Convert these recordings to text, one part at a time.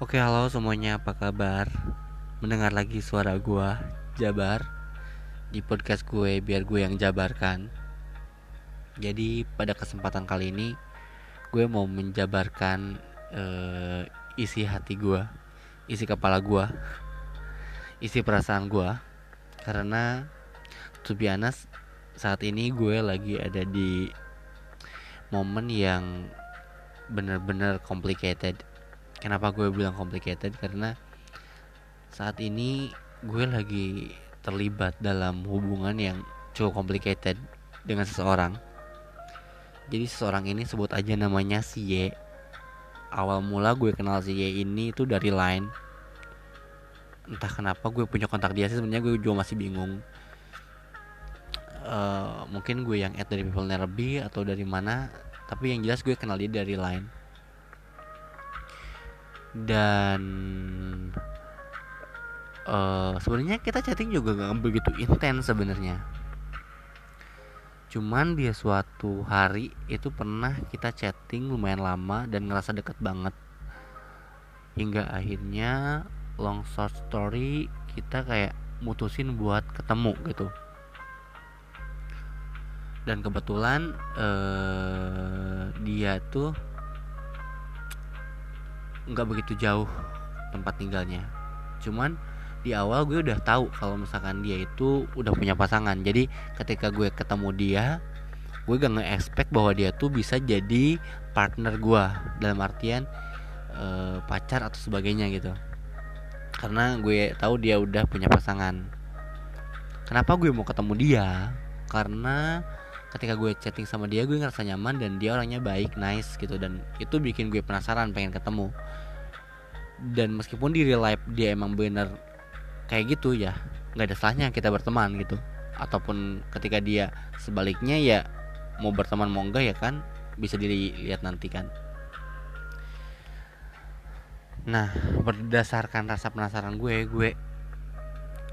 Oke, halo semuanya, apa kabar? Mendengar lagi suara gua, Jabar Di podcast gue, biar gue yang jabarkan. Jadi pada kesempatan kali ini Gue mau menjabarkan uh, isi hati gue Isi kepala gue Isi perasaan gue Karena To be honest, saat ini gue lagi ada di momen yang bener-bener complicated Kenapa gue bilang complicated? Karena saat ini gue lagi terlibat dalam hubungan yang cukup complicated dengan seseorang. Jadi seseorang ini sebut aja namanya si Y. Awal mula gue kenal si Y ini itu dari line. Entah kenapa gue punya kontak dia sih sebenarnya gue juga masih bingung. Uh, mungkin gue yang add dari People Nerby atau dari mana tapi yang jelas gue kenal dia dari line dan uh, sebenarnya kita chatting juga gak begitu intens sebenarnya. Cuman dia suatu hari itu pernah kita chatting lumayan lama dan ngerasa deket banget. Hingga akhirnya long short story kita kayak mutusin buat ketemu gitu. Dan kebetulan uh, dia tuh nggak begitu jauh tempat tinggalnya. Cuman di awal gue udah tahu kalau misalkan dia itu udah punya pasangan. Jadi ketika gue ketemu dia gue gak nge-expect bahwa dia tuh bisa jadi partner gue. Dalam artian e, pacar atau sebagainya gitu. Karena gue tahu dia udah punya pasangan. Kenapa gue mau ketemu dia? Karena ketika gue chatting sama dia gue ngerasa nyaman dan dia orangnya baik nice gitu. Dan itu bikin gue penasaran pengen ketemu. Dan meskipun di real life dia emang bener kayak gitu ya nggak ada salahnya kita berteman gitu. Ataupun ketika dia sebaliknya ya mau berteman mau enggak ya kan bisa dilihat nanti kan. Nah berdasarkan rasa penasaran gue gue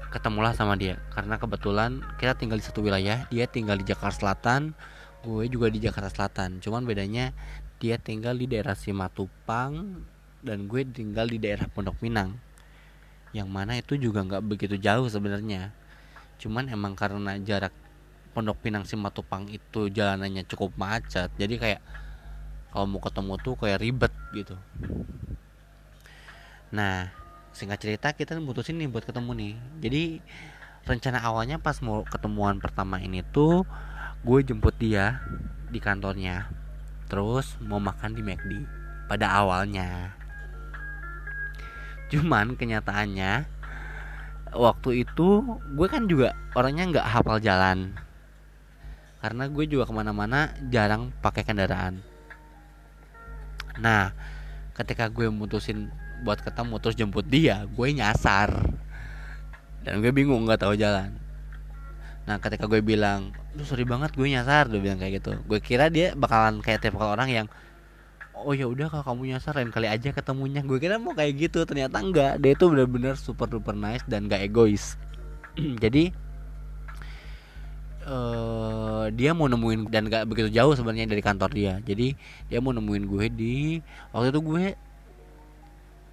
ketemulah sama dia. Karena kebetulan kita tinggal di satu wilayah dia tinggal di Jakarta Selatan gue juga di Jakarta Selatan. Cuman bedanya dia tinggal di daerah Simatupang dan gue tinggal di daerah Pondok Pinang yang mana itu juga nggak begitu jauh sebenarnya. Cuman emang karena jarak Pondok Pinang Simatupang itu jalanannya cukup macet jadi kayak kalau mau ketemu tuh kayak ribet gitu. Nah singkat cerita kita mutusin nih buat ketemu nih. Jadi rencana awalnya pas mau ketemuan pertama ini tuh gue jemput dia di kantornya. Terus mau makan di McD pada awalnya. Cuman kenyataannya waktu itu gue kan juga orangnya nggak hafal jalan. Karena gue juga ke mana-mana jarang pakai kendaraan. Nah ketika gue mutusin buat ketemu terus jemput dia gue nyasar. Dan gue bingung nggak tahu jalan. Nah ketika gue bilang lu sorry banget gue nyasar dia bilang kayak gitu. Gue kira dia bakalan kayak tipe orang yang oh ya udah kalau kamu nyasar lain kali aja ketemunya. Gue kira mau kayak gitu ternyata enggak dia itu benar-benar super duper nice dan gak egois. Jadi uh, dia mau nemuin dan gak begitu jauh sebenarnya dari kantor dia. Jadi dia mau nemuin gue di waktu itu gue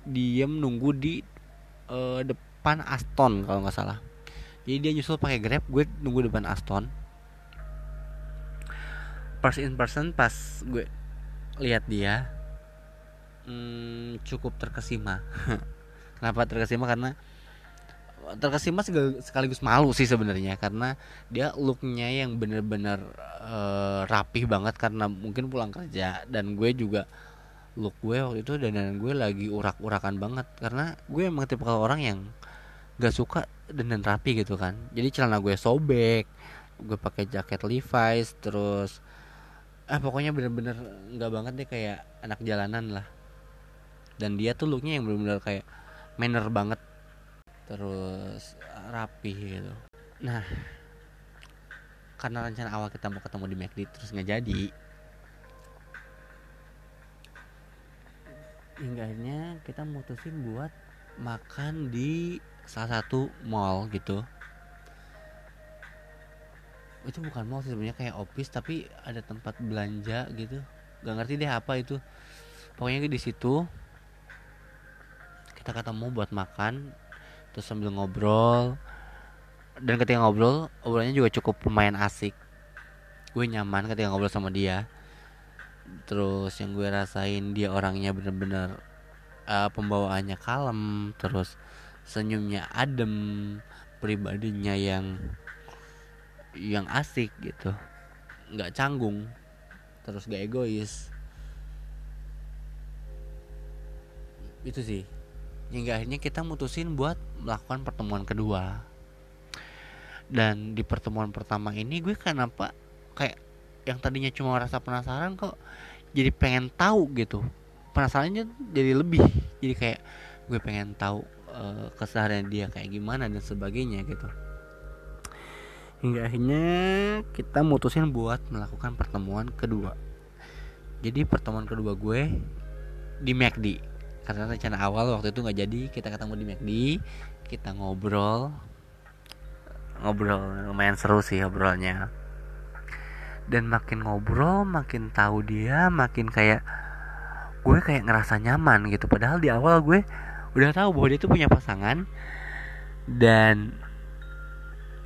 diem nunggu di uh, depan Aston kalau nggak salah. Jadi dia nyusul pakai grab gue nunggu depan Aston. First in person pas gue lihat dia hmm, cukup terkesima. Kenapa terkesima? Karena terkesima sekaligus malu sih sebenarnya. Karena dia looknya yang bener-bener uh, rapih banget karena mungkin pulang kerja. Dan gue juga look gue waktu itu dan gue lagi urak-urakan banget. Karena gue emang tipe orang yang gak suka dan rapi gitu kan. Jadi celana gue sobek gue pakai jaket Levi's terus ah pokoknya bener-bener nggak banget deh kayak anak jalanan lah. Dan dia tuh looknya yang bener-bener kayak manner banget terus rapi gitu. Nah karena rencana awal kita mau ketemu di McD terus nggak jadi hingga akhirnya kita mutusin buat makan di salah satu mall gitu. Itu bukan mall sebenarnya kayak office tapi ada tempat belanja gitu. Gak ngerti deh apa itu. Pokoknya di situ kita ketemu buat makan terus sambil ngobrol. Dan ketika ngobrol obrolannya juga cukup lumayan asik. Gue nyaman ketika ngobrol sama dia terus yang gue rasain dia orangnya bener-bener uh, pembawaannya kalem terus senyumnya adem pribadinya yang yang asik gitu. Nggak canggung terus gak egois. Itu sih. Hingga akhirnya kita mutusin buat melakukan pertemuan kedua. Dan di pertemuan pertama ini gue kenapa kayak yang tadinya cuma rasa penasaran kok jadi pengen tahu gitu. Penasarannya jadi lebih. Jadi kayak gue pengen tahu uh, keseharian dia kayak gimana dan sebagainya gitu. Hingga akhirnya kita mutusin buat melakukan pertemuan kedua. Jadi pertemuan kedua gue di McD karena rencana awal waktu itu nggak jadi kita ketemu di McD kita ngobrol. Ngobrol lumayan seru sih ngobrolnya dan makin ngobrol makin tahu dia makin kayak gue kayak ngerasa nyaman gitu. Padahal di awal gue udah tahu bahwa dia tuh punya pasangan. Dan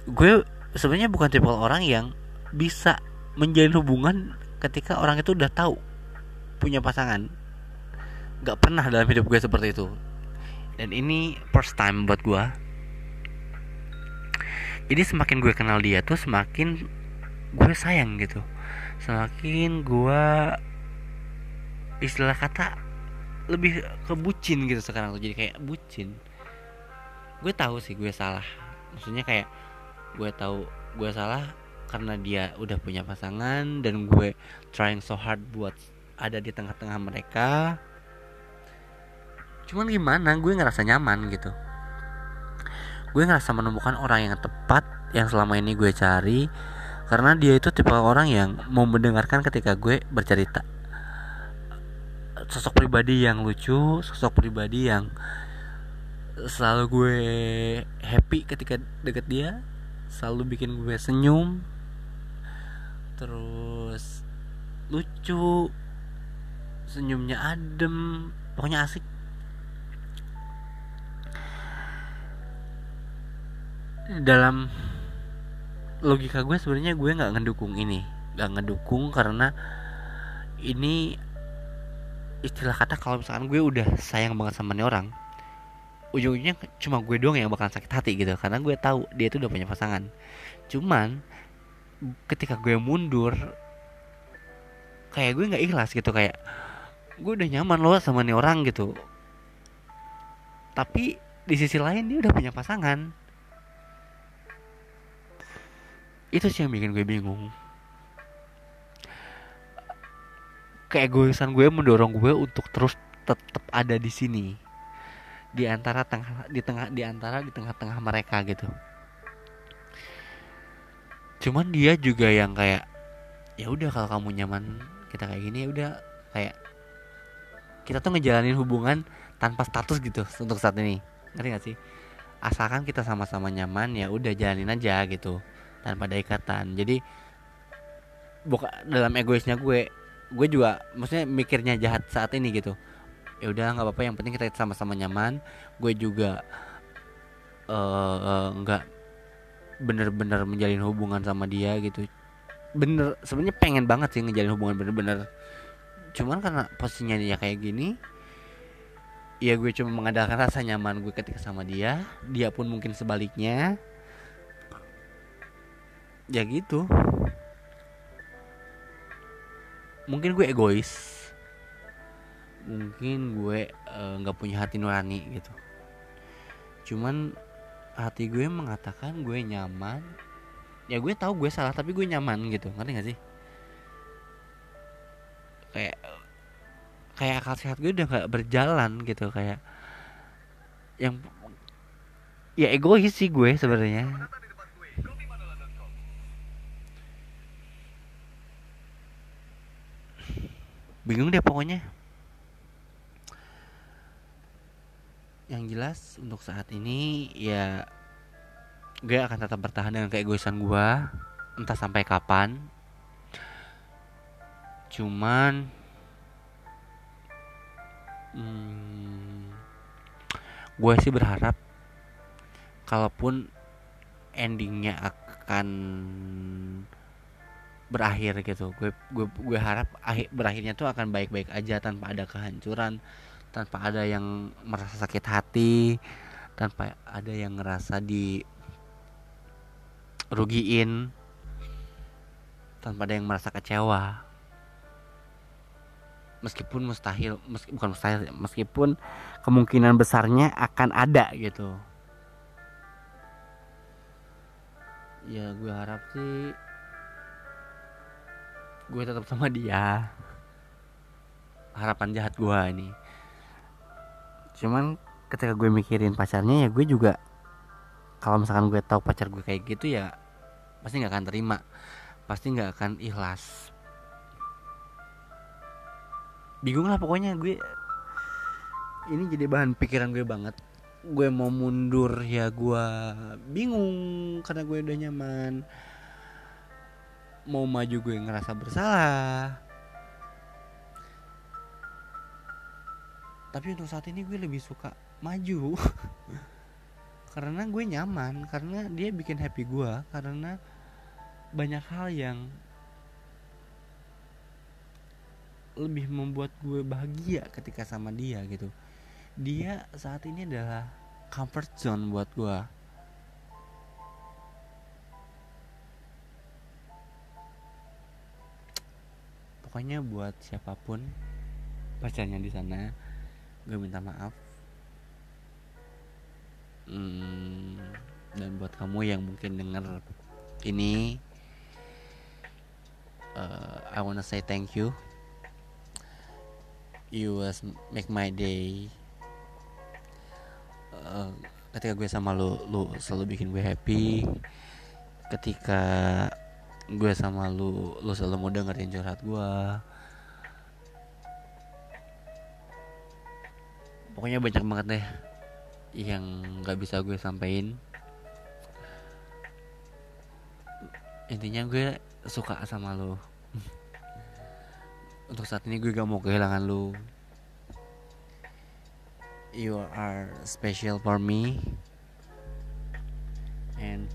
gue sebenarnya bukan tipe orang yang bisa menjalin hubungan ketika orang itu udah tahu punya pasangan. Gak pernah dalam hidup gue seperti itu. Dan ini first time buat gue. Jadi semakin gue kenal dia tuh semakin gue sayang gitu. Semakin gue istilah kata lebih ke bucin gitu sekarang tuh. Jadi kayak bucin. Gue tahu sih gue salah. Maksudnya kayak gue tahu gue salah karena dia udah punya pasangan dan gue trying so hard buat ada di tengah-tengah mereka. Cuman gimana gue ngerasa nyaman gitu. Gue ngerasa menemukan orang yang tepat yang selama ini gue cari karena dia itu tipe orang yang mau mendengarkan ketika gue bercerita. Sosok pribadi yang lucu sosok pribadi yang selalu gue happy ketika deket dia selalu bikin gue senyum terus lucu senyumnya adem pokoknya asik. Dalam logika gue sebenarnya gue nggak ngedukung ini. Nggak ngedukung karena ini istilah kata kalau misalkan gue udah sayang banget sama nih orang ujung-ujungnya cuma gue doang yang bakal sakit hati gitu karena gue tahu dia itu udah punya pasangan. Cuman ketika gue mundur kayak gue nggak ikhlas gitu kayak gue udah nyaman loh sama nih orang gitu. Tapi di sisi lain dia udah punya pasangan itu sih yang bikin gue bingung. Keegoisan gue mendorong gue untuk terus tetap ada di sini. Di antara tengah di tengah di antara di tengah-tengah mereka gitu. Cuman dia juga yang kayak ya udah kalau kamu nyaman kita kayak gini ya udah. Kayak kita tuh ngejalanin hubungan tanpa status gitu untuk saat ini. Ngerti gak sih? Asalkan kita sama-sama nyaman ya udah jalanin aja gitu tanpa ada ikatan. Jadi buka dalam egoisnya gue gue juga maksudnya mikirnya jahat saat ini gitu. Ya udah nggak apa-apa yang penting kita sama-sama nyaman. Gue juga nggak uh, bener-bener menjalin hubungan sama dia gitu. Bener sebenarnya pengen banget sih ngejalin hubungan bener-bener. Cuman karena posisinya dia kayak gini ya gue cuma mengandalkan rasa nyaman gue ketika sama dia. Dia pun mungkin sebaliknya ya gitu. Mungkin gue egois. Mungkin gue eh, nggak uh, punya hati nurani gitu. Cuman hati gue mengatakan gue nyaman. Ya gue tahu gue salah tapi gue nyaman gitu. Ngerti gak sih? Kayak kayak akal sehat gue udah nggak berjalan gitu. Kayak yang ya egois sih gue sebenarnya bingung deh pokoknya. Yang jelas untuk saat ini ya gue akan tetap bertahan dengan keegoisan gue entah sampai kapan. Cuman hmm, gue sih berharap kalaupun endingnya akan berakhir gitu. Gue gue gue harap akhir berakhirnya tuh akan baik-baik aja tanpa ada kehancuran tanpa ada yang merasa sakit hati tanpa ada yang ngerasa di rugiin tanpa ada yang merasa kecewa. Meskipun mustahil meski, bukan mustahil meskipun kemungkinan besarnya akan ada gitu. Ya gue harap sih gue tetap sama dia. Harapan jahat gue ini. Cuman ketika gue mikirin pacarnya ya gue juga kalau misalkan gue tahu pacar gue kayak gitu ya pasti nggak akan terima. Pasti nggak akan ikhlas. Bingung lah pokoknya gue. Ini jadi bahan pikiran gue banget. Gue mau mundur ya gue bingung karena gue udah nyaman mau maju gue ngerasa bersalah. Tapi untuk saat ini gue lebih suka maju. Karena gue nyaman karena dia bikin happy gue karena banyak hal yang lebih membuat gue bahagia ketika sama dia gitu. Dia saat ini adalah comfort zone buat gue pokoknya buat siapa pun pacarnya di sana gue minta maaf. Hmm, dan buat kamu yang mungkin denger ini uh, I wanna say thank you. You was make my day. Uh, ketika gue sama lu lu selalu bikin gue happy. Ketika gue sama lu lu selalu mau dengerin curhat gue pokoknya banyak banget deh yang nggak bisa gue sampaikan intinya gue suka sama lo untuk saat ini gue gak mau kehilangan lo you are special for me. And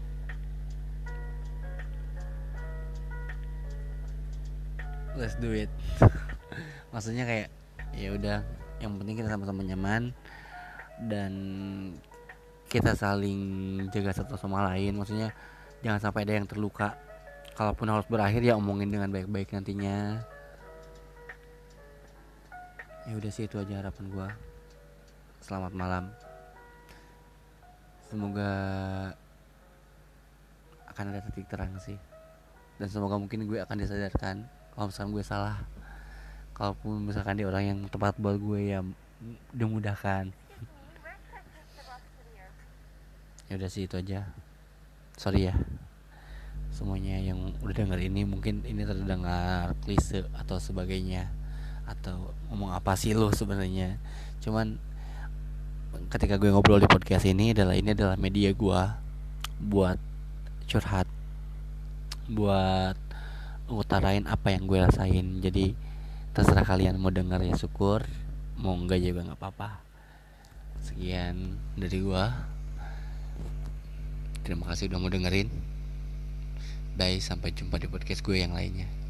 let's do it. Maksudnya kayak ya udah yang penting kita sama-sama nyaman dan kita saling jaga satu sama lain. Maksudnya jangan sampai ada yang terluka. Kalaupun harus berakhir ya omongin dengan baik-baik nantinya. Ya udah sih itu aja harapan gue selamat malam. Semoga akan ada titik terang sih. Dan semoga mungkin gue akan disadarkan kalau misalkan gue salah kalaupun misalkan dia orang yang tepat buat gue ya dimudahkan. Ya udah sih itu aja. Sorry ya. Semuanya yang udah denger ini mungkin ini terdengar klise atau sebagainya atau ngomong apa sih lo sebenarnya. Cuman ketika gue ngobrol di podcast ini adalah ini adalah media gue buat curhat buat ngutarain apa yang gue rasain. Jadi terserah kalian mau denger ya syukur mau enggak juga nggak apa-apa. Sekian dari gue terima kasih udah mau dengerin. Bye sampai jumpa di podcast gue yang lainnya